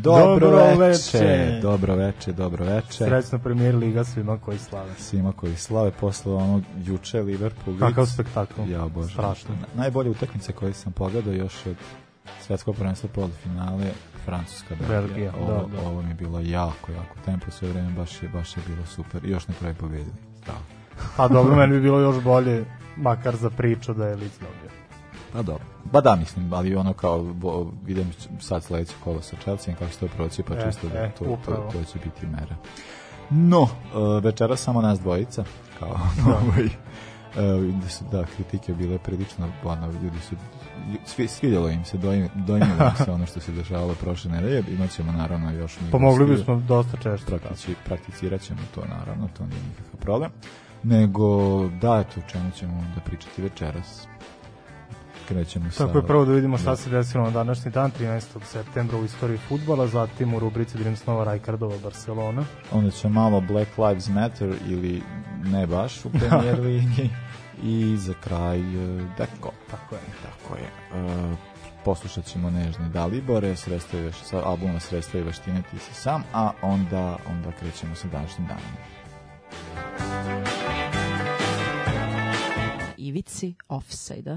Dobro, Dobro veče, veče. dobro veče, dobro veče. Srećna premijer liga svima koji slave. Svima koji slave posle onog juče Liverpool. Kakav spektakl. Ja, bože. Strašno. Na- Najbolje utakmice koje sam pogledao još od svetskog prvenstva polufinale Francuska Belgija. Belgija, ovo, da, da. ovo mi je bilo jako, jako tempo sve vreme, baš je, baš je bilo super. I još na kraju pobedili. Da. Pa dobro, meni bi bilo još bolje, makar za priču da je Lic dobio. Pa dobro. Ba da, mislim, ali ono kao, bo, vidim sad sledeće kolo sa Chelsea, kako će to proći, pa E, čisto da e, to, to, upravo. to će biti mera. No, uh, večera samo nas dvojica, kao ovaj, uh, da su, da, kritike bile prilično, ono, ljudi su, svi, svidjelo im se, dojmilo im se ono što se dešavalo prošle nedelje, imat ćemo naravno još Pomogli bismo dosta češće. praktici, prakticirat ćemo to naravno, to nije nikakav problem. Nego, da, eto, čemu ćemo da pričati večeras. Krećemo sa... Tako je prvo da vidimo šta Da. se desilo na današnji dan, 13. septembra u istoriji futbala, zatim u rubrici Dream Snova Rajkardova Barcelona. Onda će malo Black Lives Matter ili ne baš u premier ligi. I za kraj e, Deko. Tako je. Tako je. E, poslušat ćemo Nežne Dalibore, sredstva i veš, sa albuma Sredstva i veštine ti si sam, a onda, onda krećemo sa današnjim danom. Ivici offside-a.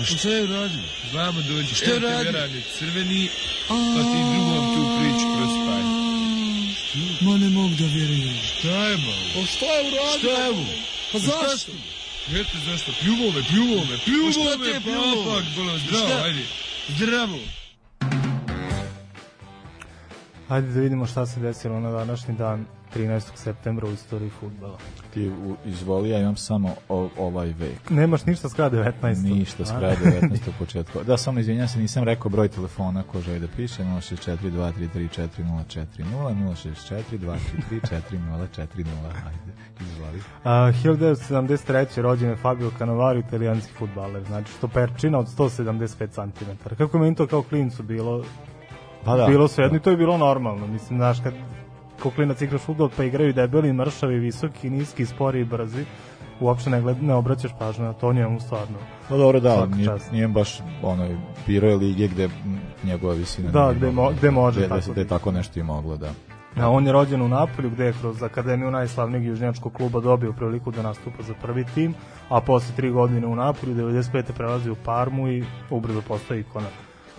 A šta je uradio? Znamo doći. Šta je RTV radio? radio crveni, pa ti drugom tu priču prospaj. Ma ne mogu da vjerujem. Šta je malo? Pa šta je uradio? Šta je ovo? Pa zašto? Eto zašto? Pljuvo me, pljuvo me, pljuvo Pa šta me, te je pljuvo? papak, bolo, zdravo, ajde. Zdravo. Hajde da vidimo šta se desilo na današnji dan 13. septembra u istoriji futbala. Ti u, izvoli, ja imam samo o, ovaj vek. Nemaš ništa s kraja 19. Ništa s kraja 19. u početku. Da, samo izvinjam se, nisam rekao broj telefona ko želi da piše, 064 233 4040, 064 233 4040, ajde, izvoli. A, 1973. rođen je Fabio Cannavaro, italijanski futbaler, znači stoperčina od 175 cm. Kako meni to kao klincu bilo, Pa da, bilo sve jedno da. i to je bilo normalno. Mislim, znaš, kad kao klinac igraš futbol pa igraju debeli, mršavi, visoki, niski, spori i brzi, uopšte ne, gled, ne obraćaš pažnju na to, on je mu stvarno. Pa dobro, da, nije, nije baš biro je lige gde njegova visina Da, gde mo- gde može gde, tako da, se- da tako nešto i moglo, da. A on je rođen u Napolju gde je kroz Akademiju najslavnijeg južnjačkog kluba dobio priliku da nastupa za prvi tim, a posle tri godine u Napolju, 95. prelazi u Parmu i ubrzo postaje ikona.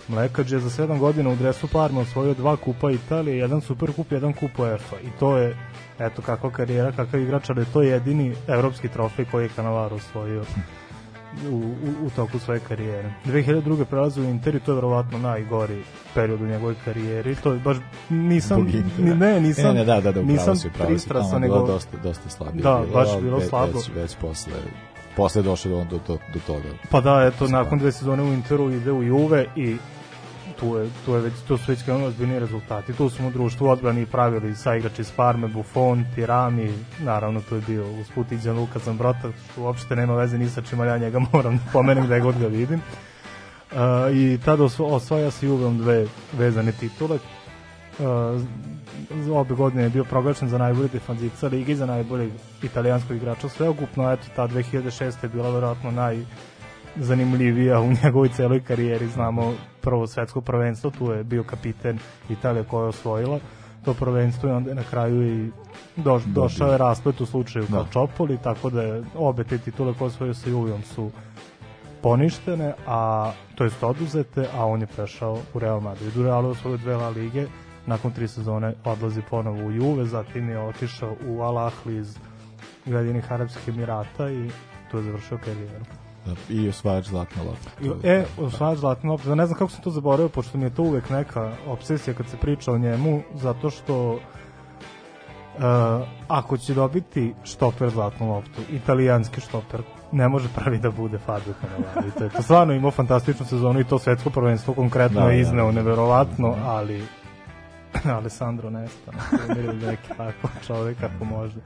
Mlekađ je za 7 godina u dresu Parma osvojio dva kupa Italije, jedan super kup, jedan kup UEFA i to je eto kakva karijera, kakav igrač, ali to je jedini evropski trofej koji je Cannavaro osvojio u, u, u toku svoje karijere. 2002. prelazi u Inter i to je verovatno najgori period u njegovoj karijeri. To je baš nisam ni, ne, nisam ne, ne, da, da, da, upravo nisam si, upravo si, pristrasan, tamo je bilo nego dosta, dosta slabije. Da, bilo, baš bilo već, slabo. Već, već posle, posle je došlo do, do, do, do toga. pa da, eto, Mislim, nakon da. dve sezone u Interu ide u Juve i tu je, tu je već, tu su već krenuli ozbiljni rezultati. Tu u društvu odbrani pravili sa igrači iz Parme, Buffon, Tirami, naravno tu je bio usput i Gianluca Zambrota, što uopšte nema veze ni sa čim, ali ja njega moram da pomenem da je god ga vidim. Uh, I tada osvaja se Juveom dve vezane titule. Uh, obe godine je bio proglašen za najbolji defanzivca ligi, za najboljeg italijanskog igrača sveukupno, eto ta 2006. je bila verovatno naj zanimljivija u njegovoj celoj karijeri, znamo prvo svetsko prvenstvo, tu je bio kapiten Italije koja je osvojila to prvenstvo i onda je na kraju i doš, došao je rasplet u slučaju Da. Čopoli, tako da je obe te titule koje osvojio sa Juvijom su poništene, a to jest oduzete, a on je prešao u Real Madrid. U Realu osvojio dve La Lige, nakon tri sezone odlazi ponovo u Juve, zatim je otišao u Al Ahli iz Ujedinjenih Arabskih Emirata i tu je završio karijeru. Da, I osvajač zlatne lopte. E, osvajač zlatne lopte, da ne znam kako sam to zaboravio, pošto mi je to uvek neka obsesija kad se priča o njemu, zato što Uh, ako će dobiti štoper zlatnu loptu, italijanski štoper, ne može pravi da bude Fabio Cannavaro. I to je to stvarno imao fantastičnu sezonu i to svetsko prvenstvo konkretno Da, je da, izneo da. neverovatno, ali Alessandro Nesta, ili neki tako čovek kako može.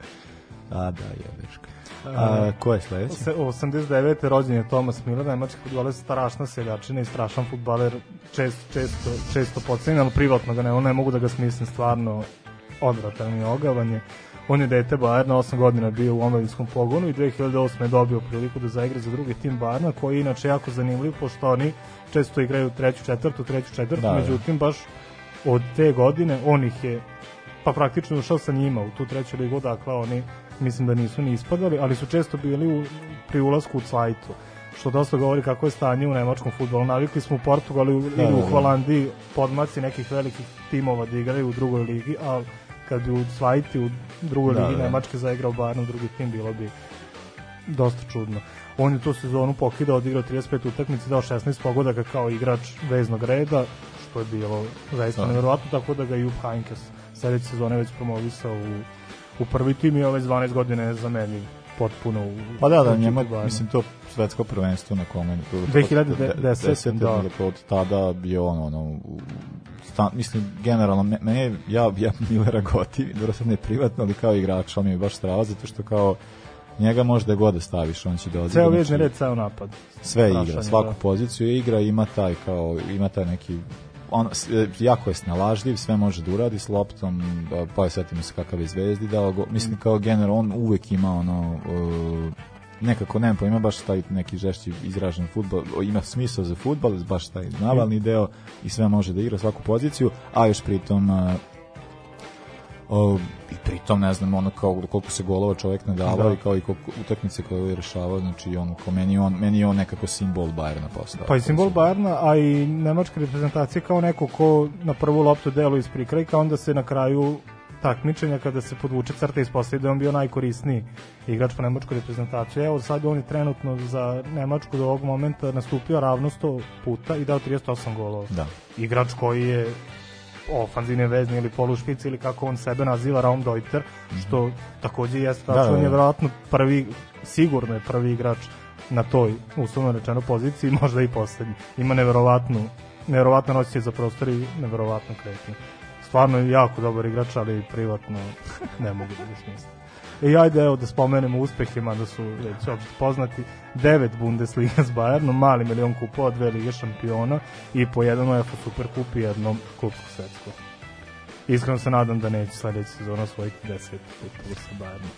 A, da, jebeška. A, ko je sledeći? Se- 89. rođen je Tomas Miller, nemački futbaler, strašna seljačina i strašan futbaler, čest, često, često pocenjen, ali privatno ga ne, ne mogu da ga smislim stvarno odvratan mi je ogavanje. On je dete Bayerna, 8 godina bio u omladinskom pogonu i 2008. je dobio priliku da zaigra za drugi tim Bayerna, koji je inače jako zanimljiv, pošto oni često igraju treću, četvrtu, treću, četvrtu, Da, da. međutim baš od te godine on ih je pa praktično ušao sa njima u tu treću ligu, dakle oni mislim da nisu ni ispadali, ali su često bili u, pri ulasku u Cvajtu što dosta govori kako je stanje u nemačkom futbolu. Navikli smo u Portugalu ili Da, da, u da. Holandiji podmaci nekih velikih timova da igraju u drugoj ligi, a kad bi u Cvajti u drugoj Da, ligi da. Nemačke zaigrao Bayern u drugi tim, bilo bi dosta čudno. On je tu sezonu pokidao, odigrao 35 utakmica, dao 16 pogodaka kao igrač veznog reda, što je bilo zaista Da. nevjerovatno, tako da ga i Jupp Heynckes sledeće sezone već promovisao u, u prvi tim i ovaj 12 godina je zamenjiv potpuno u Pa da, da, njema, mislim, to svetsko prvenstvo na kome... 2010, da. Dakle, od tada bio ono, ono, u- sta, mislim, generalno, me- je- ja, ja Millera gotivim, dobro sad ne privatno, ali kao igrač, on mi je baš strava, zato što kao njega možda god da staviš, on će da odigra. Ceo vežni red, ceo napad. sve Strašan igra, svaku da. poziciju igra, ima taj kao ima taj neki on e, jako je snalažljiv, sve može da uradi s loptom, pa je setimo se kakav je zvezdi dao, go, mislim Mm. kao general on uvek ima ono e, nekako nema pojma baš taj neki žešći izražen fudbal, ima smisao za fudbal, baš taj navalni deo i sve može da igra svaku poziciju, a još pritom e, O, I pritom, ne znam, ono kao koliko se golova čovjek nadavao Da. i kao i koliko utakmice koje je rešavao, znači ono, kao meni on, meni on nekako simbol Bayerna postao. Pa i simbol Bayerna, a i nemačka reprezentacija kao neko ko na prvu loptu delu iz prikrajka, onda se na kraju takmičenja kada se podvuče crta ispostavi da je on bio najkorisniji igrač po nemačkoj reprezentaciji. Evo sad on je trenutno za Nemačku do ovog momenta nastupio ravno 100 puta i dao 38 golova. Da. Igrač koji je ofanzivni vezni ili polušpic ili kako on sebe naziva Raumdeuter, što takođe jeste Da, tačno, da, da. on je verovatno prvi, sigurno je prvi igrač na toj uslovno rečeno poziciji, možda i poslednji. Ima neverovatnu, neverovatno osjećaj za prostor i neverovatno kretnje. Stvarno je jako dobar igrač, ali privatno ne mogu da ga smislim. I ajde evo da spomenemo uspehima da su već opšte poznati devet Bundesliga s Bayernom, mali milion kupova, dve lige šampiona i po jedan UEFA Super Kup i jednom Kupku svetskog. Iskreno se nadam da neće sledeća sezona osvojiti 10 titula sa Bayernom.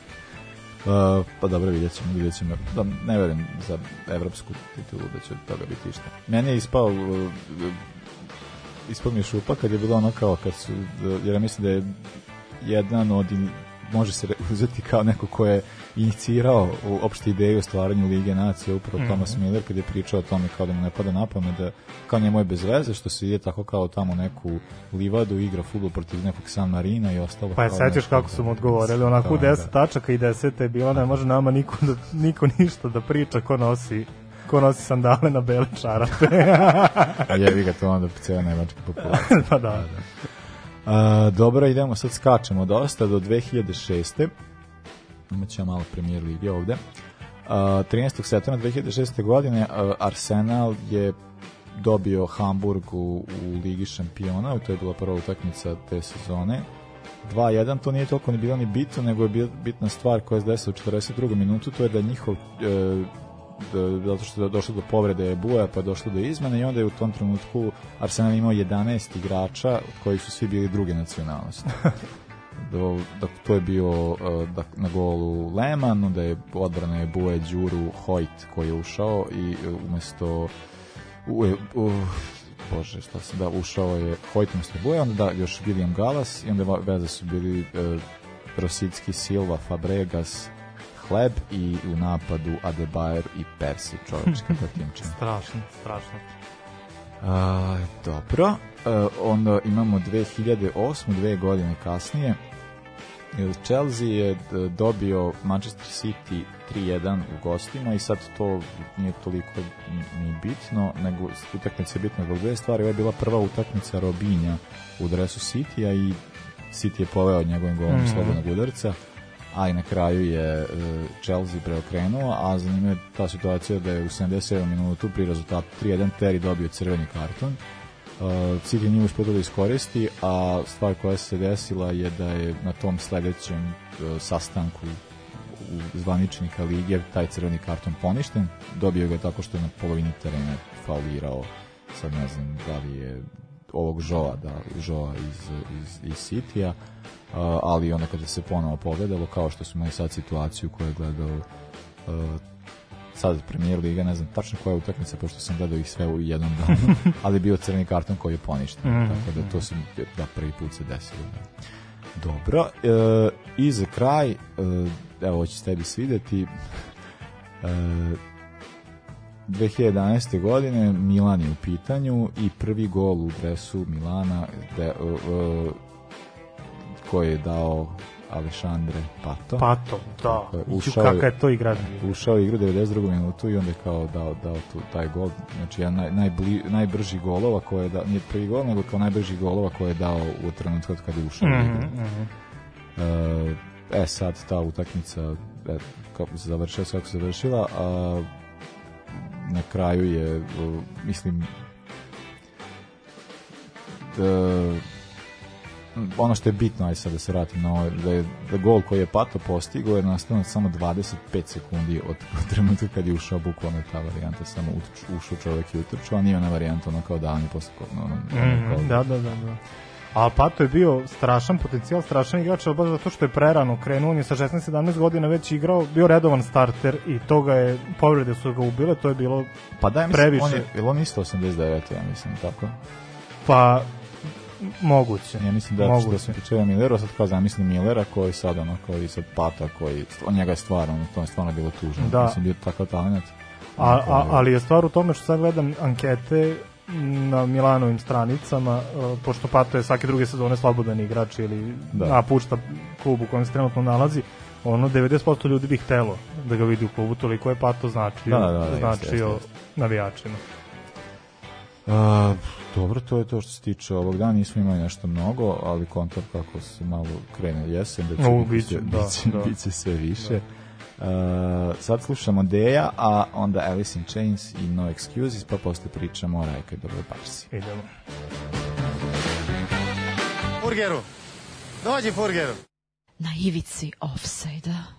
Uh, pa dobro, vidjet ćemo, vidjet ćemo. Da, ne verujem za evropsku titulu da će toga biti išta. Meni je ispao uh, ispao mi je šupa kad je bilo ono kao kad su, jer ja mislim da je jedan od može se uzeti kao neko ko je inicirao opšte ideju o stvaranju Lige nacije upravo Thomas Miller kad je pričao o tome kao da mu ne pada na pamet da kao njemu je bez veze što se ide tako kao tamo neku livadu igra fudbal protiv nekog San Marina i ostalo Pa je sećaš kako da- su mu odgovorili, onako u Da, 10 tačaka i 10 je bilo, ne može nama niko, da, niko ništa da priča ko nosi ko nosi sandale na bele čarape. A jevi ga to onda cela nemačka populacija. pa da. A, dobro, idemo, sad skačemo dosta do 2006. Imaćemo malo premijer lige ovde. A, 13. septembra 2006. godine Arsenal je dobio Hamburg u, u Ligi šampiona, to je bila prva utakmica te sezone. 2-1, to nije toliko ni bilo ni bitno, nego je bitna stvar koja se desila u 42. minutu, to je da njihov e, zato što je došlo do povrede Buja, pa je došlo do izmene i onda je u tom trenutku Arsenal imao 11 igrača od kojih su svi bili druge nacionalnosti. Do, da, to je bio uh, da, na golu Lehmann, onda je odbrana je Buje, Đuru, Hojt koji je ušao i uh, umesto u, u, bože, šta se da, ušao je Hojt umesto Buje, onda da, još William Galas i onda veze su bili uh, Rosicki, Silva, Fabregas, Hleb i u napadu Adebayor i Persi, čovečka protivčina. Strašno, strašno. A, dobro, e, onda imamo 2008. dve godine kasnije. E, Chelsea je d- dobio Manchester City 3-1 u gostima i sad to nije toliko ni- bitno, nego utakmica je bitna zbog dve stvari. Ovo je bila prva utakmica Robinja u dresu City-a i City je poveo njegovim golom mm Mhm. slobodnog udarca a i na kraju je e, Chelsea preokrenuo, a za njime je ta situacija da je u 77 minutu pri rezultatu 3-1 Terry dobio crveni karton. Uh, City nije uspio da iskoristi, a stvar koja se desila je da je na tom sledećem e, sastanku u zvaničnika lige taj crveni karton poništen. Dobio ga tako što je na polovini terena faulirao sad ne znam da li je ovog Žoa, da, Žoa iz, iz, iz City-a, ali onda kada se ponovo pogledalo, kao što smo imali sad situaciju koju je gledao sad premijer liga, ne znam tačno koja je utakmica, pošto sam gledao ih sve u jednom danu, ali bio crni karton koji je poništen, Mhm. tako da to se da prvi put se desilo. Da. Dobro, e, i za kraj, e, evo ovo će se tebi svideti, e, 2011. godine Milan je u pitanju i prvi gol u dresu Milana de, koji je dao Alešandre Pato. Pato, da. Ušao kakav je to igrač. Ušao je igru 92. minutu i onda je kao dao, dao tu, taj gol. Znači, jedan naj, najbli, najbrži golova koje je dao, nije prvi gol, nego kao najbrži golova koje je dao u trenutku od kada je ušao u igru. Mhm, mhm. E, sad ta utakmica e, kako se završila, kako se završila, a na kraju je, mislim, da, ono što je bitno, aj sad da se vratim na ovo, da je da gol koji je Pato postigao je nastavno samo 25 sekundi od, trenutka kad je ušao bukvalno ta varijanta, samo ušao čovek i utrčao, a nije ona varijanta ono kao davanje posle ono, ono, kao, Mhm, Da, da, da, da. A Pato je bio strašan potencijal, strašan igrač, ali baš zato što je prerano krenuo, on je sa 16-17 godina već igrao, bio redovan starter i toga je, povrede su ga ubile, to je bilo, Pa daj, mislim, Previše. on je, je li on isto 89, ja mislim, tako? pa Moguće. Ja mislim da Moguće. što se tiče Millera, sad kao zamislim Millera koji sad ono, koji sad pata, koji, on njega je stvarno, to je stvarno bilo tužno. Da. Mislim, bio takav talent. A, a, ali je stvar u tome što sad gledam ankete na Milanovim stranicama, e, pošto Pato je svake druge sezone slobodan igrač ili Da. da. napušta klub u kojem se trenutno nalazi, ono 90% ljudi bi htelo da ga vidi u klubu, toliko je Pato značio, Da, da, da, značio jeste, jeste. navijačima. A, dobro, to je to što se tiče ovog dana, nismo imali nešto mnogo, ali kontar kako se malo krene jesen, da će O, biti biće, da, biće, da. biće sve više. A, sad slušamo Deja, a onda Alice in Chains i No Excuses, pa posle pričamo o Rajka i Dobroj Barsi. Idemo. Furgeru. Dođi, Furgeru. Na ivici offside-a.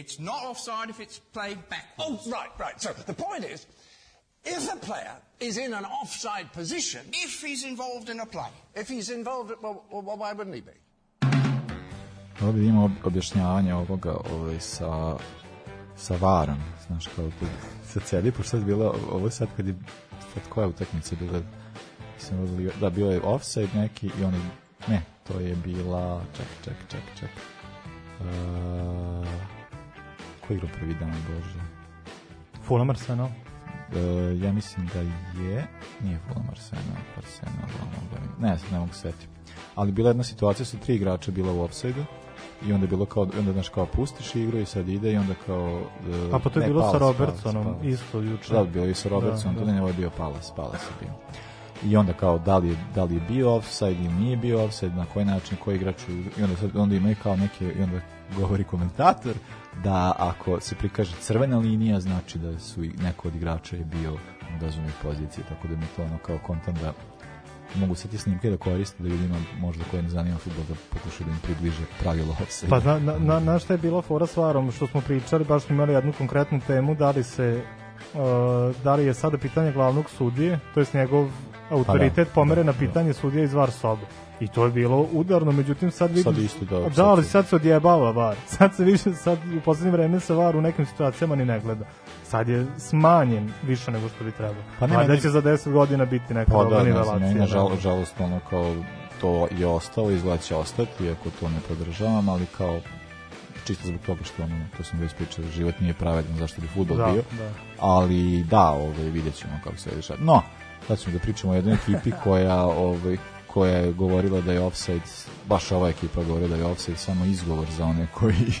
It's not offside if it's played Oh, backwards. right, right. So the point is, if a player is in an offside position, If he's involved in a play. if he's involved, well, well, why wouldn't he be? Ovdje ima ob- objašnjavanje ovoga ovaj, sa, sa varom. Znaš, kao kod sa cedi, pošto sad bilo, ovo sad kad je, sad koja utakmica bila, mislim, je da, bio je offside neki i oni, ne, to je bila, ček, ček, ček, ček, uh, ko je igrao prvi dan, Bože? Fulham Arsenal. Uh, ja mislim da je, nije Fulham Arsenal, Arsenal, ono, ne, sad ne mogu se setiti. Ali bila je jedna situacija, su tri igrača bila u offside i onda je bilo kao, onda znaš kao pustiš igru i sad ide i onda kao... Uh, A pa to je ne, bilo sa Palace, Robertsonom, isto juče. Da, bilo i sa Robertsonom, Da, da, da. ne, ovo je bio Palace, Palace je bio. I onda kao, da li je, da li je bio offside ili nije bio offside, na koji način, koji igrač, i onda, sad, onda imaju kao neke, i onda govori komentator, da ako se prikaže crvena linija, znači da su neko od igrača je bio u dozvoljnoj poziciji, tako da mi to ono kao kontent da mogu sve te snimke da koriste, da ljudima možda koje ne zanima futbol da pokušaju da im približe pravilo offside. Pa na, na, na, na šta je bila fora s varom, što smo pričali, baš smo imali jednu konkretnu temu, da li se uh, da li je sada pitanje glavnog sudije, to jest njegov autoritet da, pomere da, na pitanje sudije iz VAR sobe. I to je bilo udarno, međutim sad vidim... Sad isto da- Da, ali sad se odjebava VAR. Sad se više, sad u poslednje vreme se VAR u nekim situacijama ni ne gleda. Sad je smanjen više nego što bi trebalo. Pa Pa ne, ne, meni- da će za 10 godina biti neka Pa da, ne znam, meni da. žal, žalost ono kao to je ostalo, izgleda će ostati, iako to ne podržavam, ali kao čisto zbog toga što ono, to sam već pričao, život nije pravedan, zašto bi futbol Da, bio, da. ali da, ovaj, vidjet ćemo kako se dešava. No, sad ćemo da pričamo o jednoj ekipi koja, ovaj, koja je govorila da je offside, baš ova ekipa govorila da je offside samo izgovor za one koji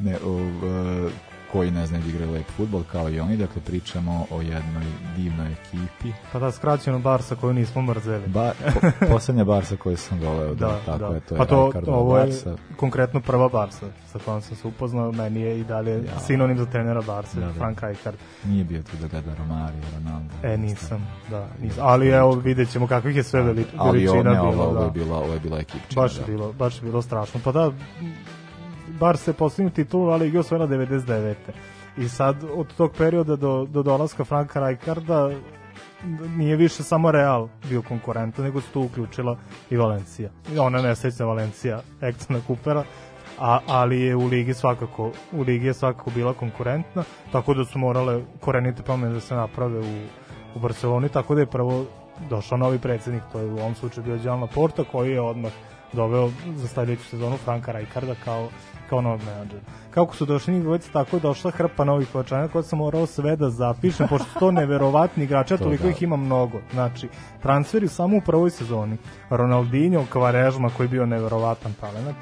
ne, ov, koji ne znaju da igraju lep futbol kao i oni, dakle pričamo o jednoj divnoj ekipi Pa da, skraćeno Barsa koju nismo mrzeli. Ba, po, poslednja Barsa koju sam voleo, da, Da, tako da. je, to je pa to, Rijkaardova ovo je Barsa. konkretno prva Barsa sa kojom sam se upoznao, meni je i dalje Ja. sinonim za trenera Barsa, Da, da. Frank Rijkaard. Nije bio tu da gleda Romario, Ronaldo. E, nisam, da, nisam. Ali evo, vidjet ćemo kakvih je sve veli, Ali veličina ovo, ne, bilo. ovo, ovo, da. je bila, ovo je bila ekipčina. Baš da. je bilo, baš je bilo strašno. Pa da, Barsa je posljednju titulu, ali igra osvojila 99. I sad, od tog perioda do, do dolaska Franka Rijkaarda, nije više samo Real bio konkurentan, nego se tu uključila i Valencija. Ona nesrećna Valencija, Ektona Kupera, a, ali je u ligi svakako u ligi je svakako bila konkurentna, tako da su morale korenite promene da se naprave u, u Barceloni, tako da je prvo došao novi predsednik, to je u ovom slučaju bio Đan Laporta, koji je odmah doveo za sledeću sezonu Franka Rijkaarda kao, kao novog menadžera. Kako su došli njih dvojica, tako je došla hrpa novih pojačanja koje sam morao sve da zapišem, pošto to neverovatni igrači, a To toliko da. ih ima mnogo. Znači, transferi samo u prvoj sezoni. Ronaldinho, Kvarežma, koji je bio neverovatan talent,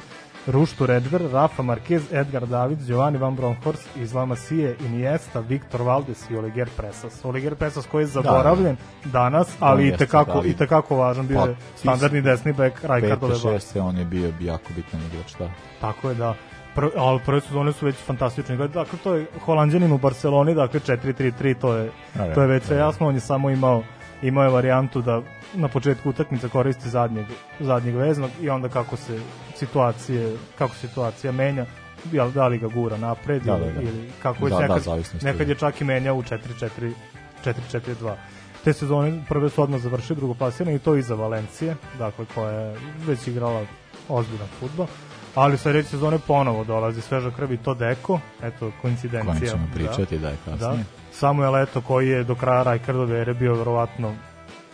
Ruštu Redver, Rafa Marquez, Edgar David, Giovanni Van Bronckhorst, Islama Sije, Iniesta, Viktor Valdes i Oliger Presas. Oliger Presas koji je zaboravljen danas, ali i tekako, da, i tekako važan, bio Pa, je standardni desni bek Barse. šeste, on je bio jako bitan igrač, da. Tako je da Prv, ali prve sezone su već fantastične. Dakle, to je Holandjanin u Barceloni, dakle 4-3-3, to je, da, to je već sve da. jasno. On je samo imao imao je varijantu da na početku utakmice koristi zadnjeg, zadnjeg veznog i onda kako se situacije, kako situacija menja, jel, da li ga gura napred Da, ili, da, da. ili kako već Da, da, nekad, zavisnosti. nekad je čak i menjao u 4-4 4-4-2. Te sezone prve su odmah završili drugoplasirane i to iza Valencije, dakle koja je već igrala ozbiljan futbol. Ali sledeće sezone ponovo dolazi sveža krv i to Deko, eto koincidencija. Kojem ćemo pričati, da, je Da, kasnije. da. Samuel Eto koji je do kraja Rijkaardove ere bio verovatno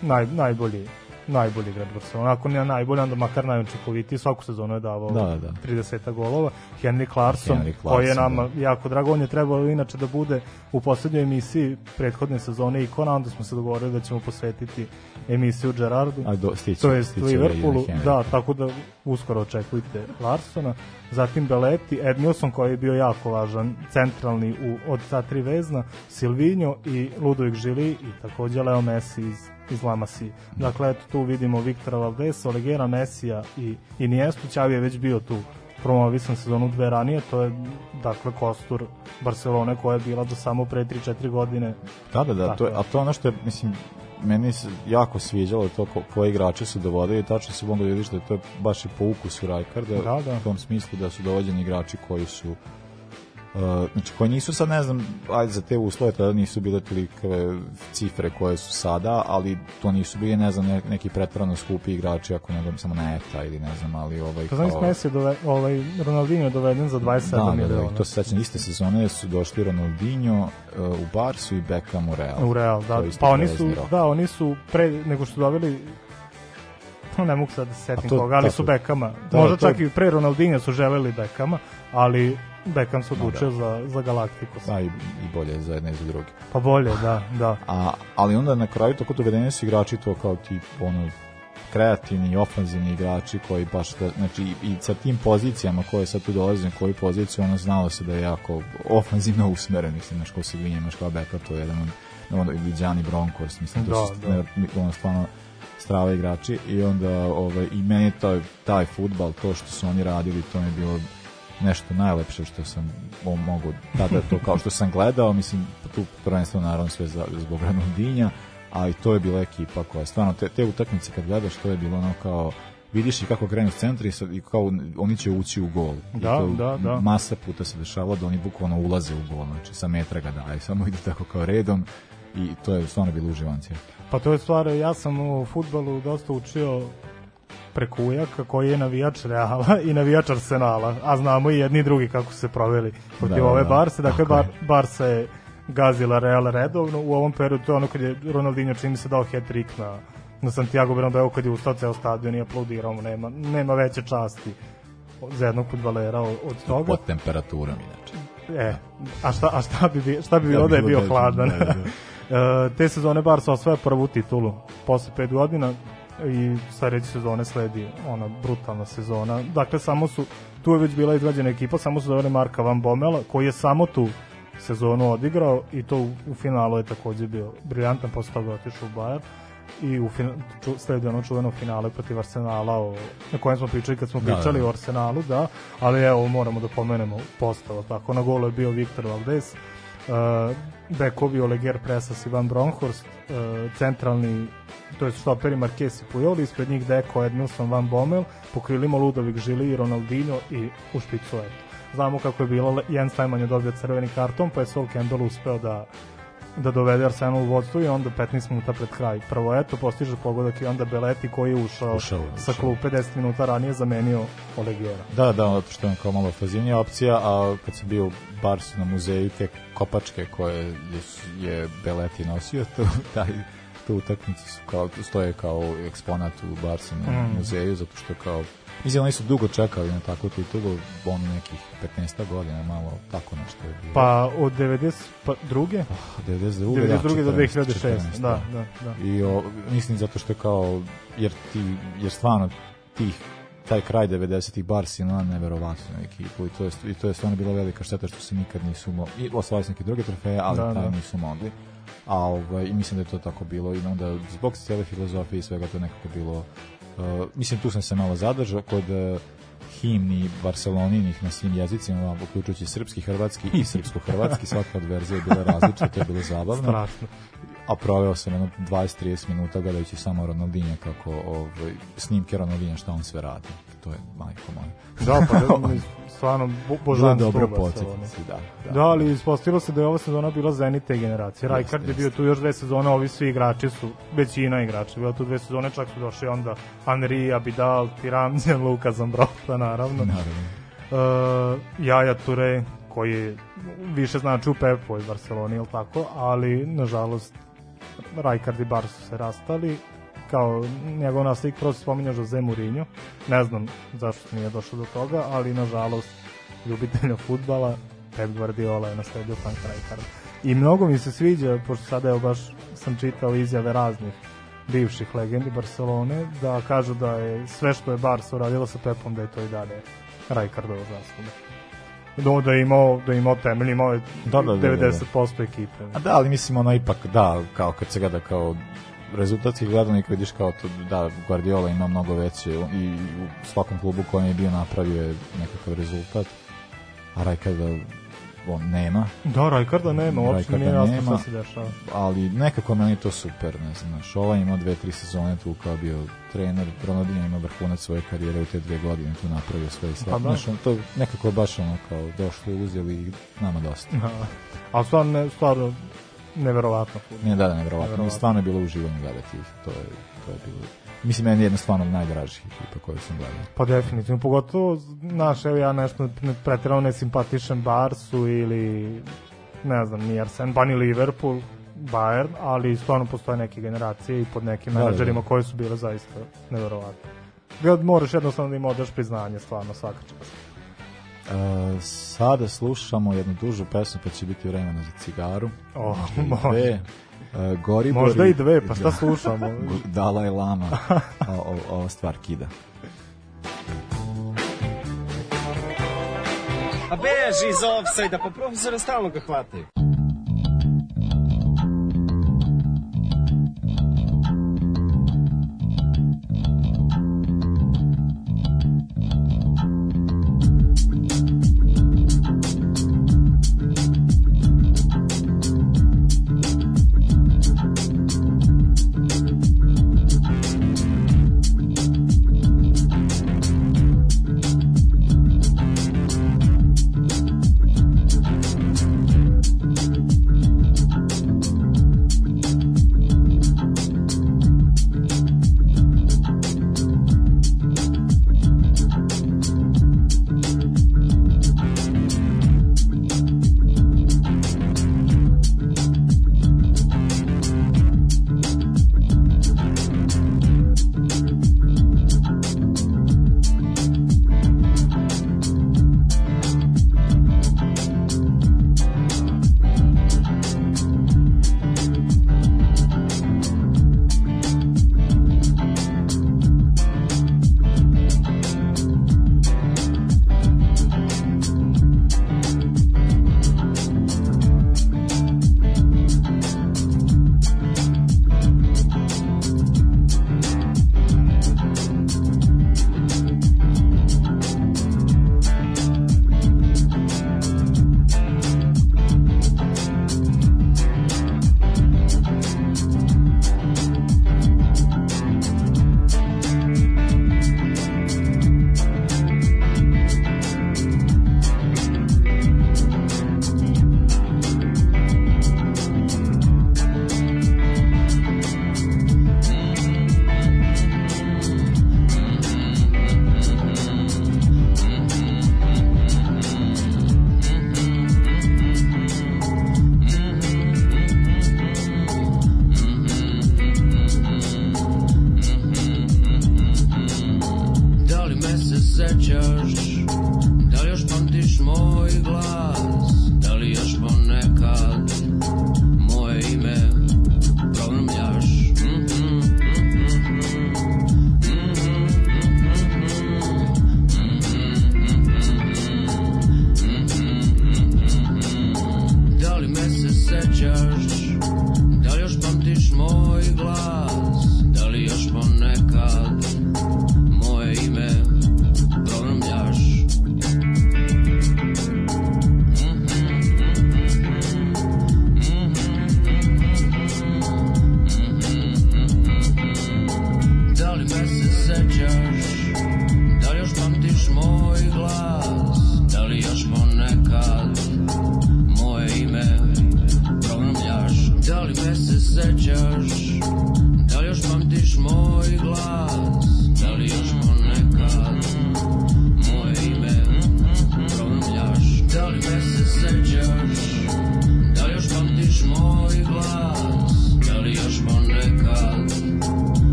naj, najbolji najbolji igrač Barcelona. Ako nije najbolji, onda makar najučinkovitiji. Svaku sezonu je davao Da, da, da. 30 golova. Henry Clarkson, Henry koji je Clarkson, nama jako drago. On je trebao inače da bude u poslednjoj emisiji prethodne sezone ikona, onda smo se dogovorili da ćemo posvetiti emisiju Gerardu. A do, stiće, to je Liverpoolu, ovaj Henry. da, tako da uskoro očekujte Larsona. Zatim Belletti, Edmilson koji je bio jako važan, centralni u, od ta tri vezna, Silvinho i Ludovic Žili i takođe Leo Messi iz, iz La Masia. Dakle, eto tu vidimo Viktora Valdesa, Olegera, Messija i Iniesta, Ćavi je već bio tu promovisan sezonu dve ranije, to je dakle kostur Barcelone koja je bila do samo pre 3-4 godine. Da, da, da, Tako to je, a to je ono što je, mislim, meni se jako sviđalo to ko, koje igrače su dovodili i tačno se mogu da vidiš da je to baš i po ukusu Rajkarda Da, da. u tom smislu da su dovođeni igrači koji su Uh, znači koji nisu sad ne znam ajde za te uslove tada nisu bile tolike cifre koje su sada ali to nisu bili ne znam ne- neki pretvarano skupi igrači ako ne znam samo na eta ili ne znam ali ovaj Pa znaš, Messi je dove, ovaj, Ronaldinho je doveden za 27 da, da, da, miliona. i to se sećam iste sezone su došli Ronaldinho uh, u Barsu i Beckham u Real U Real, da. Pa oni su, rok. da, oni su pre nego što doveli ne mogu sad da se setim koga, ali tako su. Bekama. Da, Možda to je- čak i pre Ronaldinha su želeli Bekama, ali Bekam se odlučio da. za, za Galacticos. Da, i, i bolje za jedne i za druge. Pa bolje, da, da. A, ali onda na kraju tako dovedeni su igrači to kao tip ono kreativni, ofanzivni igrači koji baš da, znači i, i sa tim pozicijama koje sad tu dolaze na koju poziciju ono znalo se da je jako ofanzivno usmeren mislim znaš ko se vinje imaš kao beka to je jedan od ono, i Gianni Broncos mislim to Da, su da. ne, ono stvarno strava igrači i onda ovaj, i meni je taj, taj futbal to što su oni radili to mi je bilo nešto najlepše što sam mogu tada to kao što sam gledao. Mislim tu prvenstveno naravno sve zbog Ronaldinja ali to je bila ekipa koja stvarno te, te utakmice kad gledaš to je bilo ono kao vidiš i kako krenu s centra i, i kao oni će ući u gol. I Da, to da, da. masa puta se dešavalo da oni bukvalno ulaze u gol znači sa metra ga daje samo ide tako kao redom i to je stvarno bilo uživancije Pa to je stvar, ja sam u futbalu dosta učio preko ujaka koji je navijač Reala i navijač Arsenala, a znamo i jedni i drugi kako su se proveli protiv Da, ove da, Barse, dakle. Bar, Barsa je gazila Real redovno, u ovom periodu to je ono kad je Ronaldinho čini se dao hat-trick na, na Santiago Bernabeu kad je ustao ceo stadion i aplaudirao mu, nema, nema veće časti za jednog futbalera od, toga. pod temperaturom inače E, a šta, a šta bi, šta bi bilo da je bio hladan? Da, da. E, te sezone Barca osvaja prvu titulu posle pet godina i sledeće sezone sledi ona brutalna sezona. Dakle, samo su, tu je već bila izgrađena ekipa, samo su doveli Marka Van Bommela, koji je samo tu sezonu odigrao i to u, u finalu je takođe bio briljantan, posle toga otišao u Bayern i u ču, sledi ono čuveno finale protiv Arsenala o, na kojem smo pričali kad smo Da, pričali da. o Arsenalu, da, ali evo moramo da pomenemo postava, tako na golu je bio Viktor Valdez, uh, bekovi Oleger Presas i Van Bronhorst, uh, centralni to je stoperi Marquez i Puyol, ispred njih Deko, Edmilson, Van Bommel, po krilima Ludovic Žili i Ronaldinho i u špicu. Znamo kako je bilo, Jens Steinman je dobio crveni karton, pa je Sol Campbell uspeo da da dovede Arsenal u vodstvo i onda 15 minuta pred kraj. Prvo eto, postiže pogodak i onda Beleti koji je ušao, Ušao, sa ušao. klupe 10 minuta ranije zamenio Olegera. Da, da, zato što je kao malo fazivnija opcija, a kad sam bio u Barsu na muzeju, te kopačke koje je, je Beleti nosio, to, taj, tu utakmicu su kao, stoje kao eksponat u Barsu na Mm. muzeju, zato što kao Mislim, oni su dugo čekali na takvu titulu, ono nekih 15 godina, malo tako nešto je bilo. Pa od 92. 92. 92. do 14, 2006. 14, Da, da, da. I o, mislim zato što je kao jer ti jer stvarno tih taj kraj 90-ih Barcelona neverovatno ekipu i to je i to je stvarno bila velika šteta što se nikad nisu mogli i osvojili su neke druge trofeje, ali Da, taj da. nisu mogli. A ovaj i mislim da je to tako bilo. I onda zbog cijele filozofije i svega to nekako bilo uh, mislim tu sam se malo zadržao kod uh, himni Barceloninih na svim jezicima, uključujući srpski, hrvatski i srpsko-hrvatski, svaka od verzija je bila različita, to je bilo zabavno. Strašno. a proveo sam jedno 20-30 minuta gledajući samo Ronaldinja kako ovaj, snimke Ronaldinja šta on sve radi. To je majko moja. Da, pa stvarno bo, Bilo božanstvo dobro Barcelone. podsjetiti da, Da, ali ispostavilo se da je ova sezona bila zenit te generacije. Rijkaard je bio tu još dve sezone, ovi svi igrači su, većina igrača, bila tu dve sezone, čak su došli onda Henri, Abidal, Tiram, Luka Zambrota, naravno. naravno Uh, Jaja Ture, koji više znači u Pepu i Barceloni, ili tako, ali nažalost Rijkaard i Bar su se rastali. Kao njegov naslik prvo se spominja Jose Mourinho, ne znam zašto nije došao do toga, ali nažalost ljubitelja futbala Pep Guardiola je nasledio Frank Rijkaard. I mnogo mi se sviđa, pošto sada evo baš sam čitao izjave raznih bivših legendi Barcelone, da kažu da je sve što je Barca uradila sa Pepom, da je to i dalje Rijkaardova zasluga. Da, da je imao, da je imao temelj, imao je Da, da, da, da, da. 90% ekipe. A da, ali mislim ono ipak, da, kao kad se gleda kao rezultatski gledano i kad vidiš kao to, da, Guardiola ima mnogo veće i u svakom klubu kojem je bio napravio je nekakav rezultat, a Rajkarda on nema, Da, Rajkarda nema, uopšte nije jasno nema. šta se dešava. ali nekako meni to super, ne znaš, ovaj imao dve, tri sezone tu kao bio trener, Ronaldinho ima vrhunac svoje karijere u te dve godine tu napravio sve i sve, Pa da. znaš, on to nekako baš ono kao došlo, uzeli i nama dosta. Da. Ali stvarno, stvarno neverovatno. Ne, da, da. Nevjerovatno. Stvarno je bilo uživanje gledati. To je, to je bilo... Mislim, meni je jedna stvarno od najdražih ekipa koju sam gledao. Pa definitivno, pogotovo, znaš, evo ja nešto ne- preterano ne simpatišem Barsu ili, ne znam, ni Arsen, pa ni Liverpool, Bayern, ali stvarno postoje neke generacije i pod nekim Da, da, da. menadžerima koji su bile zaista neverovatne. Moraš jednostavno da im odaš priznanje, stvarno, svaka čast. E, sada slušamo jednu dužu pesmu, pa će biti vremena za cigaru. O, Možda i može. dve. E, Goribor Možda i dve, pa šta slušamo? Dalaj Lama. O, o, ova stvar kida. A beži iz offside-a, pa profesora stalno ga hvataju.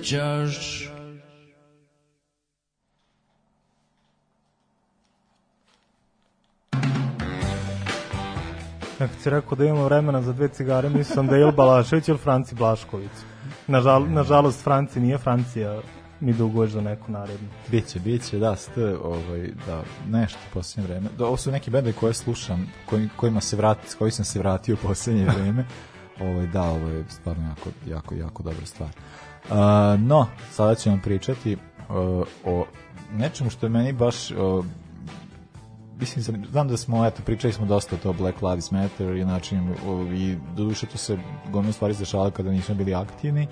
Sećaš Kad si rekao da imamo vremena za dve cigare, mislim sam da je ili Balašević ili Franci Blašković. Nažal, nažalost, Franci nije Francija, mi duguješ za neku narednu. Biće, biće, da, ste, ovaj, da, nešto u posljednje vreme. Da, ovo su neki bendovi koje slušam, koji, kojima se vrati, s koji sam se vratio u posljednje vreme. ovaj, da, ovo je stvarno jako, jako, jako dobra stvar. Uh, no, sada ću vam pričati uh, o nečemu što je meni baš uh, mislim znam da smo eto pričali smo dosta o to Black Lives Matter i način i doduše to se gomno stvari dešavalo kada nismo bili aktivni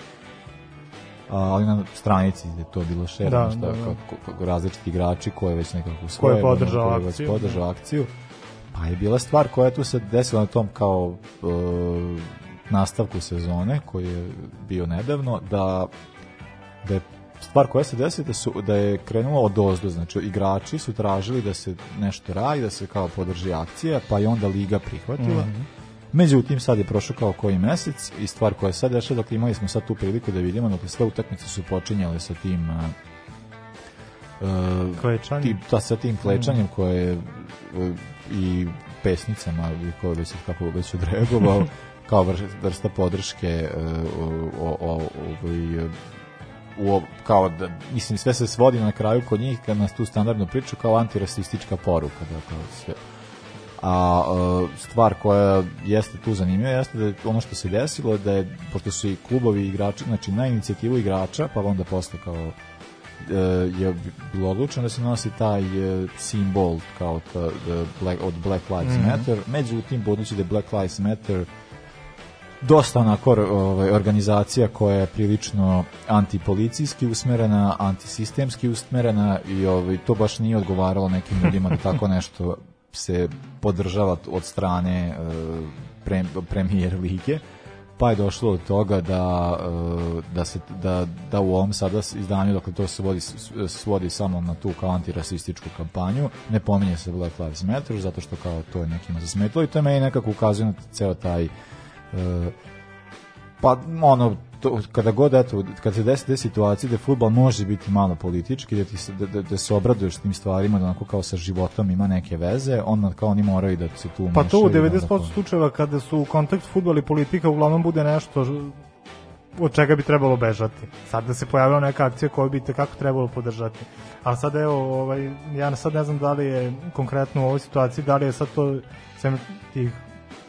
a, ali na stranici je to bilo šer Da, šta, da, da. Kako, kako različiti igrači koje već nekako Ko je svoje podržao akciju. podržao akciju pa je bila stvar koja je tu se desila na tom kao e, nastavku sezone koji je bio nedavno da da je stvar koja se desila da, su, da je krenula od ozdo, znači igrači su tražili da se nešto radi, da se kao podrži akcija, pa je onda Liga prihvatila. Mhm. Međutim, sad je prošao kao koji mesec i stvar koja je sad dešla, dakle imali smo sad tu priliku da vidimo, dakle sve utakmice su počinjale sa tim uh, Klečanjem. tim, ta, sa tim klečanjem koje je uh, i pesnicama ili koje već kako već odreagovao kao vrsta podrške uh, o, o, ovaj, u, kao da, mislim sve se svodi na kraju kod njih kad nas tu standardno priču kao antirasistička poruka da kao sve a uh, stvar koja jeste tu zanimljiva jeste da je ono što se desilo da je pošto su i klubovi igrači znači na inicijativu igrača pa onda posle kao uh, je bilo odlučeno da se nosi taj simbol kao ta, the black, od Black Lives Mhm. Matter međutim budući da je Black Lives Matter dosta onako ovaj, organizacija koja je prilično antipolicijski usmerena, antisistemski usmerena i ovaj, to baš nije odgovaralo nekim ljudima da tako nešto se podržava od strane uh, pre, premijer lige pa je došlo do toga da, uh, da, se, da, da u ovom sada izdanju, dakle to se vodi, svodi samo na tu kao antirasističku kampanju, ne pominje se Black Lives Matter, zato što kao to je nekima zasmetilo i to je meni nekako ukazuje na ceo taj pa ono to, kada god eto kad se desi situacije da fudbal može biti malo politički da ti se da, da, da se obraduješ tim stvarima da onako kao sa životom ima neke veze onda kao oni moraju da se tu Pa to u umešaju, da 90% onako- slučajeva kada su kontakt futbol i politika uglavnom bude nešto od čega bi trebalo bežati. Sad da se pojavila neka akcija koju bi kako trebalo podržati. Ali sad evo, ovaj, ja sad ne znam da li je konkretno u ovoj situaciji, da li je sad to sem tih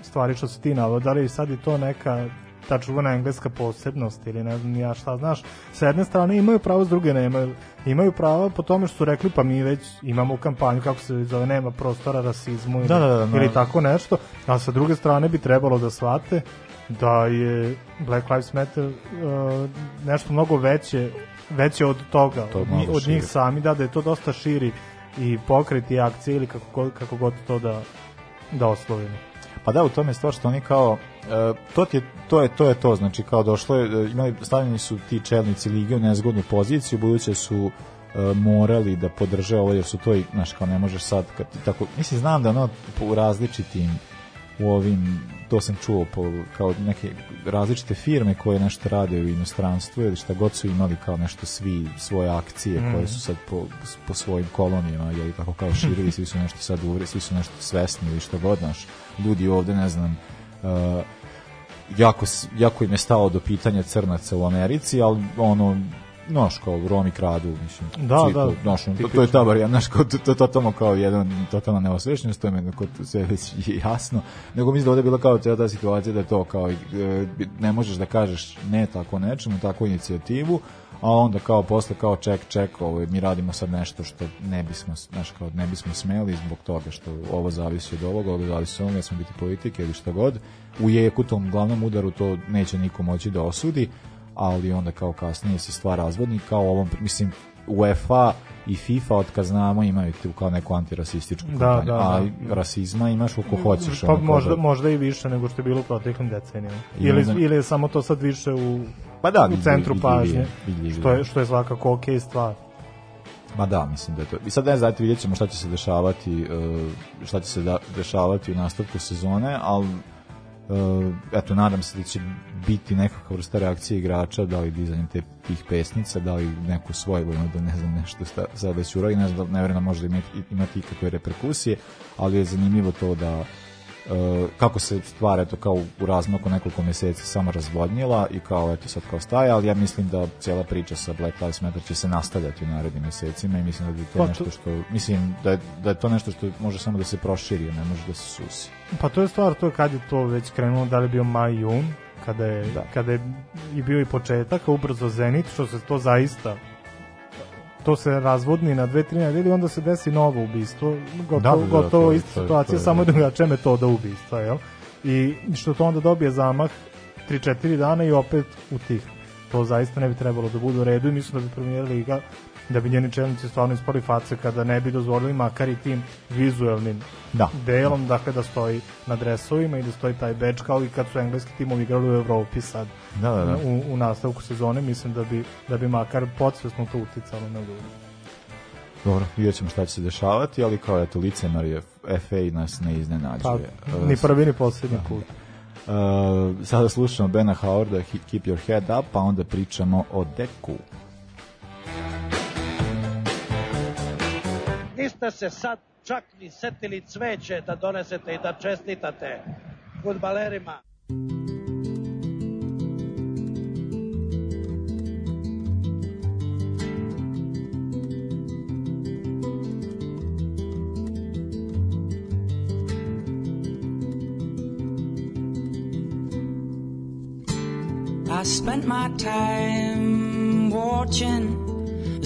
stvari što si ti navod, da li je sad i to neka ta čuvena engleska posebnost ili ne znam ja šta, znaš, sa jedne strane imaju pravo, s druge nemaju. Imaju pravo po tome što su rekli pa mi već imamo kampanju, kako se zove, nema prostora rasizmu ili, Da, da, da, ili da. tako nešto, a sa druge strane bi trebalo da shvate da je Black Lives Matter uh, nešto mnogo veće veće od toga, To je od, njih- od njih sami, da, da je to dosta širi i pokret i akcije ili kako, kako god to da, da oslovimo. Pa da, u tome je stvar što oni kao e, to, je, to je to je to, znači kao došlo je, e, imali, stavljeni su ti čelnici lige u nezgodnu poziciju, buduće su e, morali da podrže ovo jer su to i, znaš, kao ne možeš sad kad tako, mislim, znam da ono u različitim u ovim, to sam čuo po, kao neke različite firme koje nešto rade u inostranstvu ili šta god su imali kao nešto svi svoje akcije Mhm. koje su sad po, po svojim kolonijama ili tako kao širili, svi su nešto sad uvre, svi su nešto svesni ili šta god, znaš, ljudi ovde, ne znam, uh, jako, jako im je stalo do pitanja crnaca u Americi, ali ono, znaš, kao Romi kradu, mislim. Da, svi da, to, ono, to, to je ta varijanta, znaš, kao, to, to, totalno kao jedan, totalna neosvešćenost, to je meni kod sve već jasno, nego mislim da ovde je bila kao cijela ta situacija da to kao, e, ne možeš da kažeš ne tako nečemu, takvu inicijativu, a onda kao posle kao ček, ček, ovaj, mi radimo sad nešto što ne bismo, znaš, kao ne bismo smeli zbog toga što ovo zavisi od ovoga, ovo zavisi od ovoga, smo biti politike ili šta god. U jeku tom glavnom udaru to neće niko moći da osudi, ali onda kao kasnije se stvar razvodni kao ovom, mislim, UEFA i FIFA od kad znamo imaju tu kao neku antirasističku Da, kampanju, da, a da. rasizma imaš hoćeš. Pa ono, kao možda, da- možda i više nego što je bilo u proteklim decenijama. Ili, onda- ili je samo to sad više u, Pa da, u centru pažnje, vidljivije. što je, što je svakako ok stvar. Ma da, mislim da je to. I sad ne znate, vidjet ćemo šta će se dešavati, uh, šta će se da, dešavati u nastavku sezone, ali eto, nadam se da će biti nekakva vrsta reakcije igrača, da li dizanje te, tih pesnica, da li neku svoju, da ne znam, nešto sta, sad već uradi, ne znam, ne vjerujem da može imati, imati ikakve reperkusije, ali je zanimljivo to da Uh, kako se stvar eto kao u razmaku nekoliko mjeseci samo razvodnjila i kao eto sad kao staje, ali ja mislim da cijela priča sa Black Lives Matter će se nastavljati u narednim mjesecima i mislim da je to Pa to- nešto što mislim da je, da je to nešto što može samo da se proširi, ne može da se susi. Pa to je stvar, to je kad je to već krenulo, da li je bio maj, jun, kada je, Da. kada je i bio i početak, a ubrzo Zenit, što se to zaista to se razvodni na dve, tri nedelje, onda se desi novo ubistvo, gotovo, Da, da, da, gotovo to je- ista situacija, samo drugačija metoda ubistva, jel? I što to onda dobije zamah 3-4 dana i opet utih. To zaista ne bi trebalo da bude u redu i mislim da bi premijer Liga da bi njeni čelnici stvarno ispali face kada ne bi dozvolili makar i tim vizuelnim Da. delom, dakle da stoji na dresovima i da stoji taj badge kao i kad su engleski timovi igrali u Evropi sad Da, da, da. U, u nastavku sezone mislim da bi, da bi makar podsvesno to uticalo na ljudi. Dobro, vidjet ćemo šta će se dešavati, ali kao eto licemar je FA nas ne Pa, iznenađuje. ni Uh, prvi ni posljednji put. Uh, sada slušamo Bena Howarda Keep Your Head Up, pa onda pričamo o Deku. Niste se sad čak ni setili cveće da donesete i da čestitate futbalerima. I spent my time watching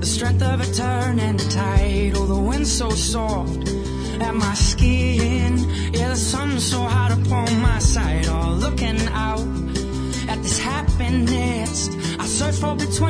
the strength of a turning tide. Oh, the wind's so soft at my skin. Yeah, the sun's so hot upon my side. Oh, looking out at this happiness, I search for between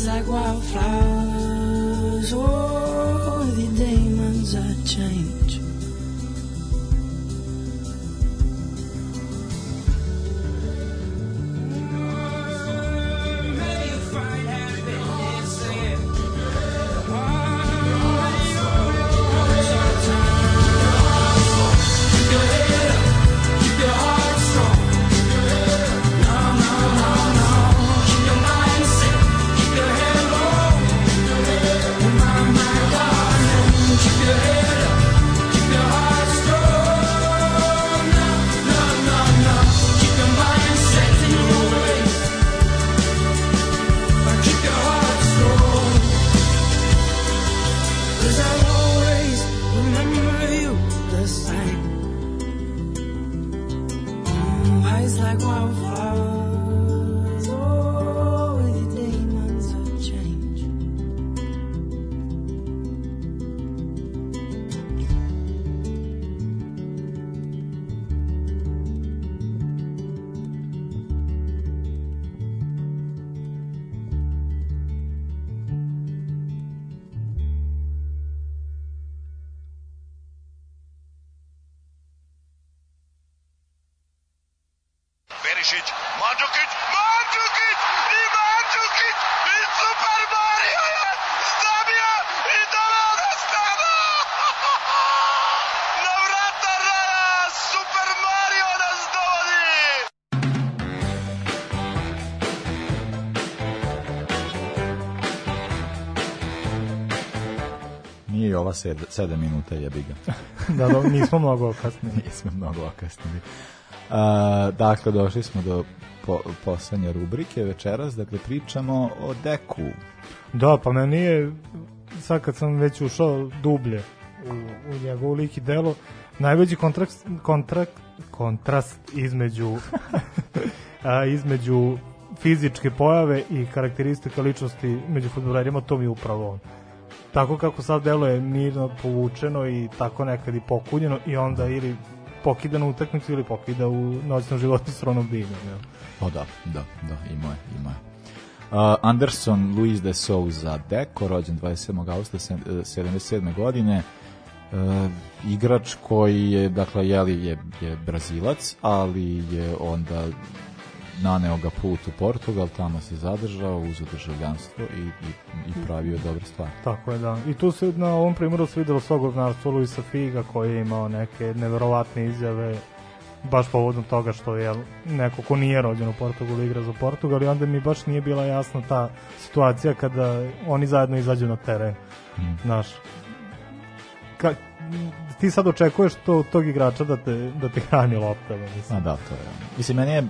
as like wildflowers. Oh, the diamonds are chained. Ova 7 minuta jebi ga. da, da, nismo mnogo okasnili. Nismo mnogo okasnili. A, dakle, došli smo do po, poslednje rubrike večeras, dakle pričamo o deku. Da, pa meni je, sad kad sam već ušao dublje u, u njegovu lik i delo, najveći kontrast, kontrast, kontrast između a, između fizičke pojave i karakteristika ličnosti među futbolerima, to mi je upravo on. Tako kako sad deluje mirno, povučeno i tako nekad i pokunjeno i onda ili pokida na utakmicu ili pokida u noćnom životu s Ronaldinho. Ja. O da, da, da, ima je, ima je. Uh, Anderson Luis de Souza Deco, rođen 27. augusta 77. godine, uh, igrač koji je, dakle, jeli, je, je Brazilac, ali je onda naneo ga put u Portugal, tamo se zadržao, uzeo državljanstvo i, i, i pravio dobre stvari. Tako je, da. I tu se na ovom primjeru se videlo svog odnarstva Luisa Figa koji je imao neke neverovatne izjave baš povodom toga što je neko ko nije rođen u Portugalu igra za Portugal i onda mi baš nije bila jasna ta situacija kada oni zajedno izađu na teren. Mm. Znaš, ka, ti sad očekuješ to, tog igrača da te, da te hrani lopta. Mislim. A da, to je. Mislim, meni je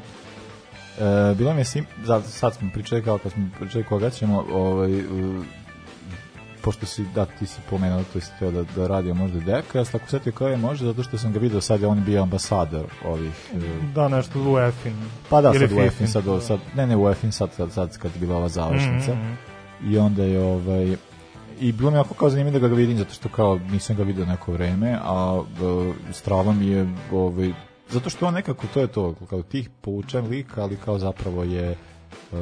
E, bilo mi je sim, za, sad smo pričali kao kad smo pričali koga ćemo, ovaj, uh, pošto si, da, ti si pomenuo, to si teo da, da radio možda Deka, ja sam tako setio kao je može, zato što sam ga vidio sad, je on bio ambasador ovih... Uh, da, nešto u EFIN. Pa da, sad u EFIN, sad, da. sad, ne, ne u EFIN, sad, sad, sad kad je bila ova završnica. Mm -hmm. I onda je, ovaj, i bilo mi jako kao zanimljivo da ga vidim, zato što kao nisam ga vidio neko vreme, a uh, strava mi je ovaj, zato što on nekako to je to kao tih poučen lik ali kao zapravo je uh,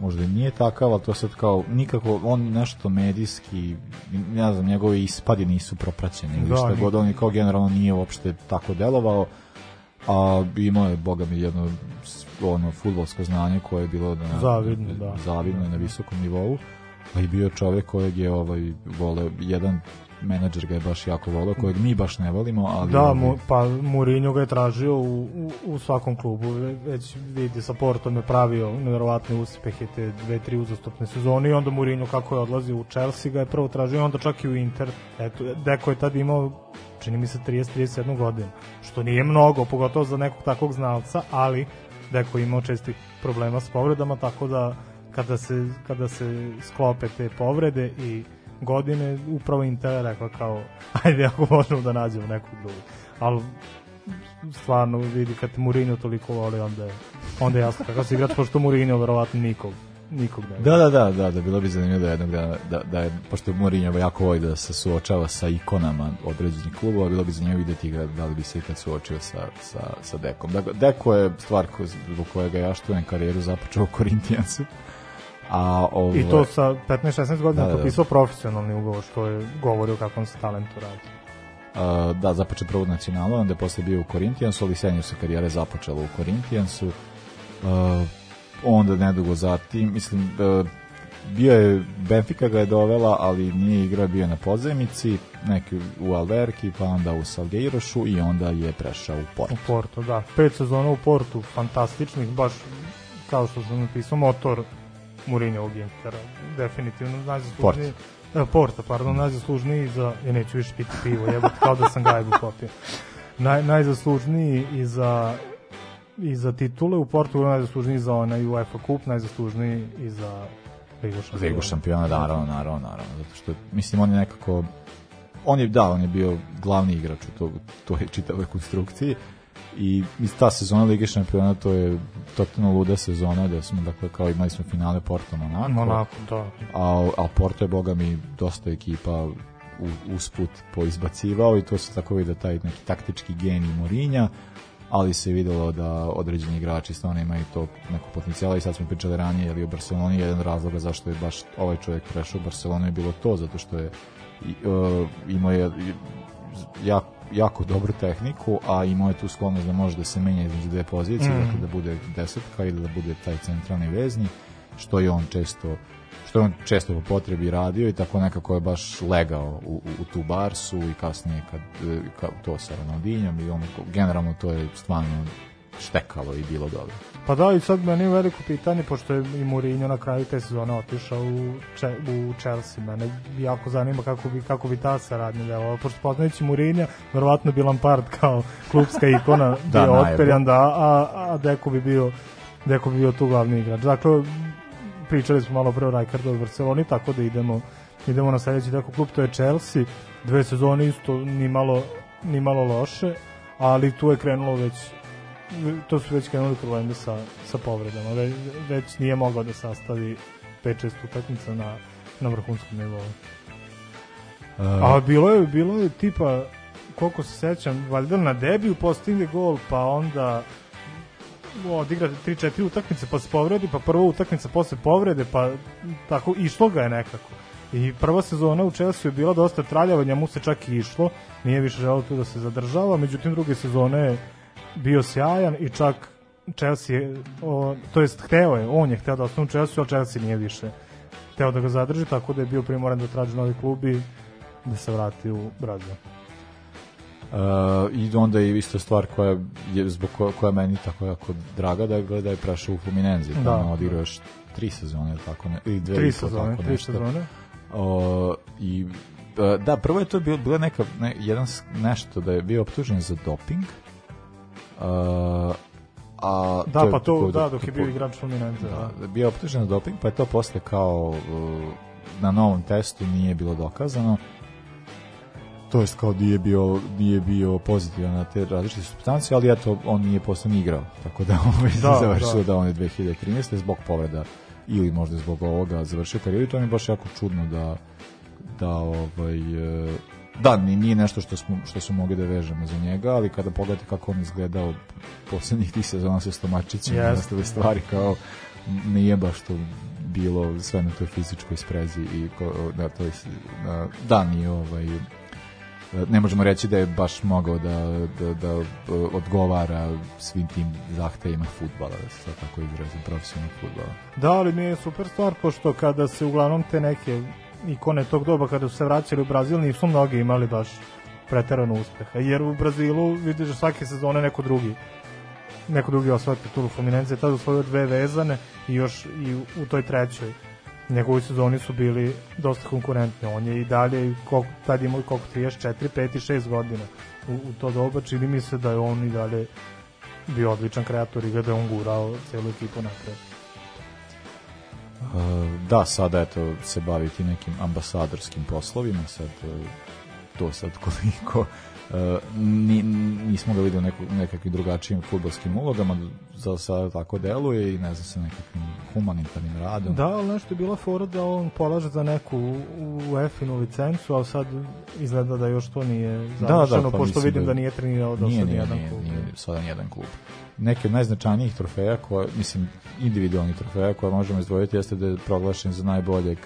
možda nije takav, ali to sad kao nikako, on nešto medijski ne znam, njegove ispadi nisu propraćeni ili da, šta god, on kao generalno nije uopšte tako delovao a imao je, boga mi, jedno ono, futbolsko znanje koje je bilo na, zavidno, da. zavidno na visokom nivou i bio čovjek kojeg je ovaj, vole, jedan menadžer ga je baš jako volio, kojeg mi baš ne volimo, ali... Da, mu, pa Mourinho ga je tražio u, u, u svakom klubu, već vidi sa Portom je pravio nevjerovatne uspehe te dve, tri uzastopne sezone i onda Mourinho kako je odlazio u Chelsea ga je prvo tražio, onda čak i u Inter, eto, Deko je tad imao čini mi se 30-31 godinu, što nije mnogo, pogotovo za nekog takvog znalca, ali Deko je imao čestih problema s povredama, tako da kada se, kada se sklope te povrede i godine upravo Inter rekla kao ajde ako možemo da nađemo nekog drugog ali stvarno vidi kad Mourinho toliko voli onda je, onda je jasno kako se igrač pošto Mourinho verovatno nikog nikog ne da, da, da, da, da, bilo bi zanimljivo da jednog da, da, da je, pošto Mourinho jako voli da se suočava sa ikonama određenih klubova, bilo bi zanimljivo videti ga da li bi se ikad suočio sa, sa, sa Dekom. Dakle, Deko je stvar ko, zbog kojega ja štujem karijeru započeo u Korintijansu A, ovo, I to sa 15-16 godina da, da, potpisao profesionalni ugovor, što je govori o kakvom se talentu radi. Uh, da, započe prvo nacionalu, onda je posle bio u Korintijansu, ali senju se karijere započela u Korintijansu. Uh, onda nedugo zatim, mislim, uh, bio je, Benfica ga je dovela, ali nije igrao, bio na pozemici, neki u Alverki, pa onda u Salgueirošu i onda je prešao u Porto. U Porto, da. Pet sezona u Portu, fantastičnih, baš kao što sam napisao, motor Mourinhovog Intera. Definitivno najzaslužniji. Porta. Porta, pardon, najzaslužniji za, ja neću više piti pivo, jebate, kao da sam gajbu popio. Naj, najzaslužniji i za i za titule u Portugalu najzaslužniji za onaj UEFA kup, najzaslužniji i za Ligu šampiona. Ligu šampiona, naravno, naravno, naravno, zato što mislim on je nekako on je da, on je bio glavni igrač u to, toj čitavoj konstrukciji i i ta sezona Lige šampiona to je totalno luda sezona da smo dakle kao imali smo finale Porto Monaco. Monaco, da. A, a Porto je boga mi dosta ekipa u, usput poizbacivao i to se tako vidi da taj neki taktički genij Morinja ali se videlo da određeni igrači stvarno imaju to neko potencijala i sad smo pričali ranije ali u Barceloni jedan razloga zašto je baš ovaj čovjek prešao u Barcelonu je bilo to zato što je i, uh, imao je jako, jako dobru tehniku, a imao je tu sklonost da može da se menja između dve pozicije, mm. dakle da bude desetka ili da bude taj centralni vezni, što je on često što je on često po potrebi radio i tako nekako je baš legao u, u, u tu Barsu i kasnije kad, kad to sa Ronaldinjom i ono, generalno to je stvarno štekalo i bilo dobro. Pa da, i sad meni je veliko pitanje, pošto je i Mourinho na kraju te sezone otišao u, če, u Chelsea. Mene jako zanima kako bi, kako bi ta saradnja dela. Pošto poznajući Mourinho, verovatno bi Lampard kao klubska ikona da, bio otperjan, da, a, a Deko bi bio Deko bi bio tu glavni igrač. Dakle, pričali smo malo pre o Rijkaardu u Barceloni, tako da idemo idemo na sledeći Deko klub, to je Chelsea. Dve sezone isto ni malo, ni malo loše, ali tu je krenulo već to su već krenuli problemi sa, sa povredama. Ve, već nije mogao da sastavi 5-6 utakmica na, na vrhunskom nivou. Uh, A bilo je, bilo je tipa, koliko se sećam, valjda na debiju postigne gol, pa onda odigra 3-4 utakmice, pa se povredi, pa prva utakmica posle povrede, pa tako išlo ga je nekako. I prva sezona u Chelsea je bila dosta traljava, njemu se čak i išlo, nije više želeo tu da se zadržava, međutim druge sezone je bio sjajan i čak Chelsea, o, to jest hteo je, on je hteo da ostane u Chelsea, ali Chelsea nije više hteo da ga zadrži, tako da je bio primoran da traži novi klub i da se vrati u Brazil. Uh, I onda je isto stvar koja je zbog koja, koja meni tako jako draga da je da je prešao u Fluminense, da, tamo odigrao još tri sezone, tako ne, ili dve tri sezone, tako tri nešto. sezone. Uh, I uh, da, prvo je to bilo, bilo neka, ne, jedan nešto da je bio optužen za doping, Uh, a da, to pa to, da, dok je bio igrač Fluminense. Da, da. Bio optužen na doping, pa je to posle kao uh, na novom testu nije bilo dokazano. To jest kao nije bio, nije bio pozitivan na te različite substancije, ali eto, on nije posle ni igrao. Tako da ovaj da, završio da. da on je 2013. zbog povreda ili možda zbog ovoga završio karijeru. To mi je baš jako čudno da da ovaj da, nije nešto što smo što smo mogli da vežemo za njega, ali kada pogledate kako on izgledao poslednjih tih sezona sa Stomačićem yes. i ostale stvari kao nije baš to bilo sve na toj fizičkoj sprezi i ko, da, to je, da, da nije ovaj ne možemo reći da je baš mogao da, da, da odgovara svim tim zahtevima futbala, da se tako izrazim, profesionalnog futbala. Da, ali mi je super stvar, pošto kada se uglavnom te neke ikone tog doba kada su se vraćali u Brazil nisu mnogi imali baš preterano uspeha. Jer u Brazilu vidiš da svake sezone neko drugi neko drugi osvaja titulu Fluminense tada osvojio dve vezane i još i u, u toj trećoj njegovi sezoni su bili dosta konkurentni. On je i dalje, koliko, tad imao koliko 34, 5 i 6 godina. U, u to doba čini mi se da je on i dalje bio odličan kreator i da je on gurao celu ekipu napred. Uh, da, sada eto se baviti nekim ambasadorskim poslovima, sad uh, to sad koliko Uh, ni, nismo ga vidio neku, nekakvim drugačijim futbolskim ulogama, za sada tako deluje i ne znam se nekakvim humanitarnim radom. Da, ali nešto je bila fora da on polaže za neku UEFA-inu licencu, a sad izgleda da još to nije završeno, da, da, pa pošto vidim da, da nije trenirao do nije, sad nijedan nije, klub. Nije, nije sada nijedan klub. Neki od najznačajnijih trofeja, koje, mislim, individualnih trofeja koje možemo izdvojiti jeste da je proglašen za najboljeg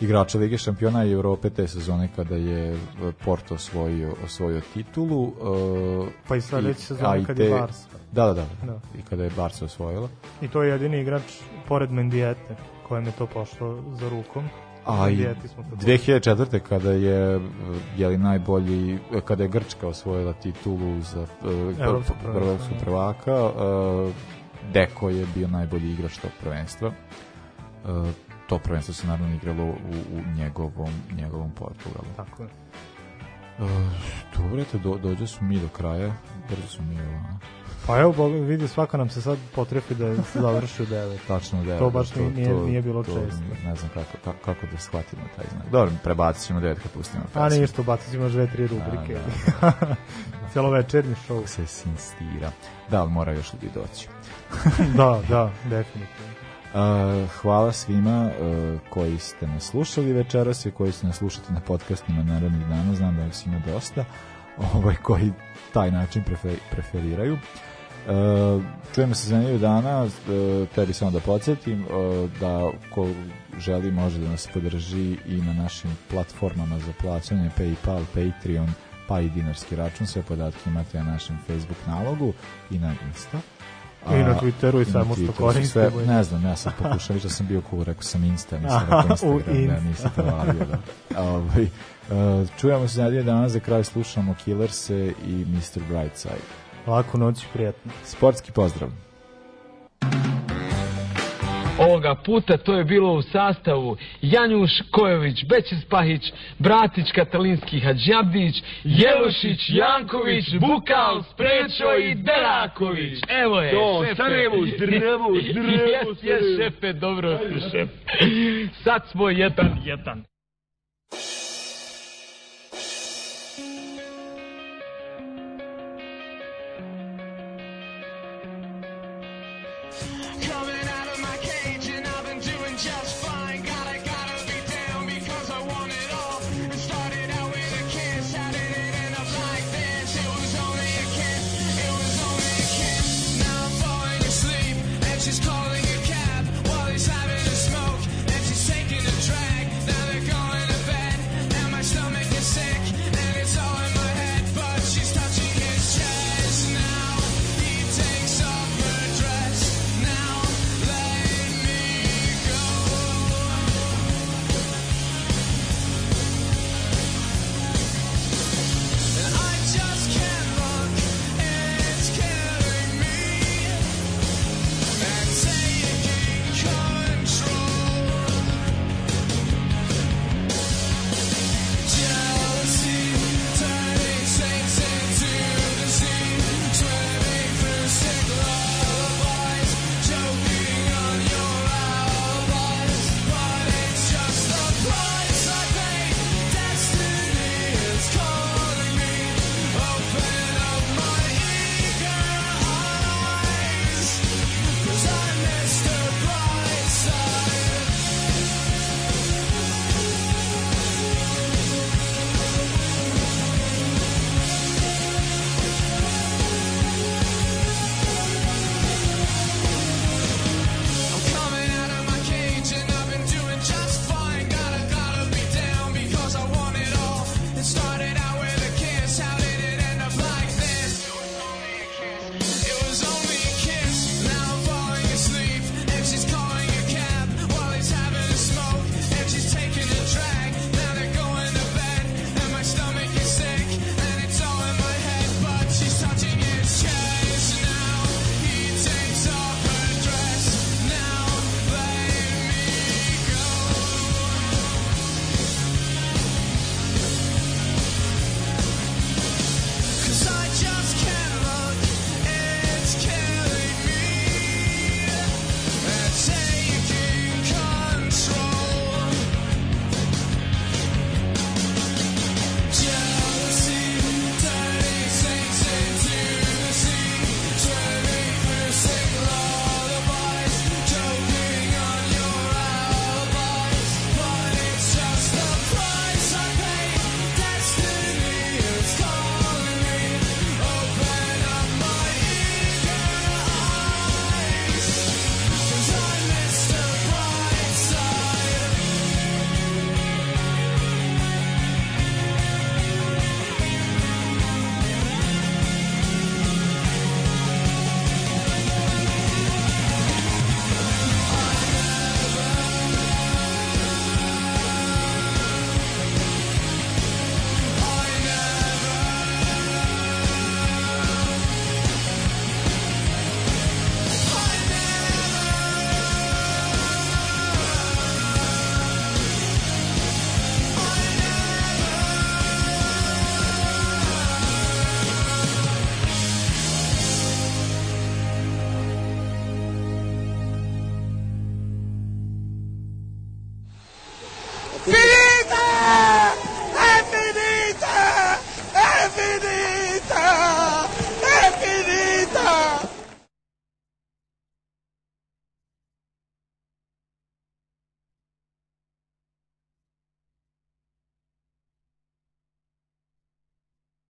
igrača Lige šampiona i Evrope te sezone kada je e, Porto osvojio, osvojio titulu. Uh, pa i sledeće sezone kada je Barca. Da, da, da, da, I kada je Barca osvojila. I to je jedini igrač pored Mendijete kojem je to pošlo za rukom. A i 2004. kada je jeli najbolji kada je Grčka osvojila titulu za prvog prvaka uh, Deko je bio najbolji igrač tog prvenstva. Uh, to prvenstvo se naravno igralo u, u njegovom, njegovom Portugalu. Tako je. Uh, dobro, eto, do, dođe su mi do kraja, brzo su mi ovo. Pa evo, vidi, svaka nam se sad potrefi da se završi u 9. Tačno da To baš nije, nije, nije bilo to, često. Ne znam kako, kako, kako da shvatimo taj znak. Dobro, prebacit ćemo devet kad pustimo A pesmu. ništa, bacit ćemo još dve, tri rubrike. Da, Celovečerni show. Se insistira. Da, ali mora još ljudi doći. da, da, definitivno. Uh, hvala svima uh, koji ste nas slušali večeras i koji ste nas slušati na podcastima Narodnih dana, znam da vas ima dosta ovaj, koji taj način prefer, preferiraju. Uh, čujemo se za nedelju dana, uh, tebi samo da podsjetim uh, da ko želi može da nas podrži i na našim platformama za plaćanje Paypal, Patreon, pa i dinarski račun, sve podatke imate na našem Facebook nalogu i na Insta. I na A, Twitteru i na svemu što koristimo. sve- Ne znam, ja sam pokušao, više sam bio cool, rekao sam Insta, nisam rekao Instagram, da Insta. nisi to valio. Da. Ovaj, uh, čujemo se za nedelju dana, za kraj slušamo Killerse i Mr. Brightside. Laku noć, prijatno. Sportski pozdrav. Ovoga puta to je bilo u sastavu Janjuš Kojović, Bećis Pahić, Bratić Katalinski Hadžabdić, Jelušić, Janković, Bukal, Sprečo i Deraković. Evo je, Jo, šefe. Sarajevo, Jes, jes, Sarajevo. šefe, dobro si, šef. Sad smo jedan, jedan.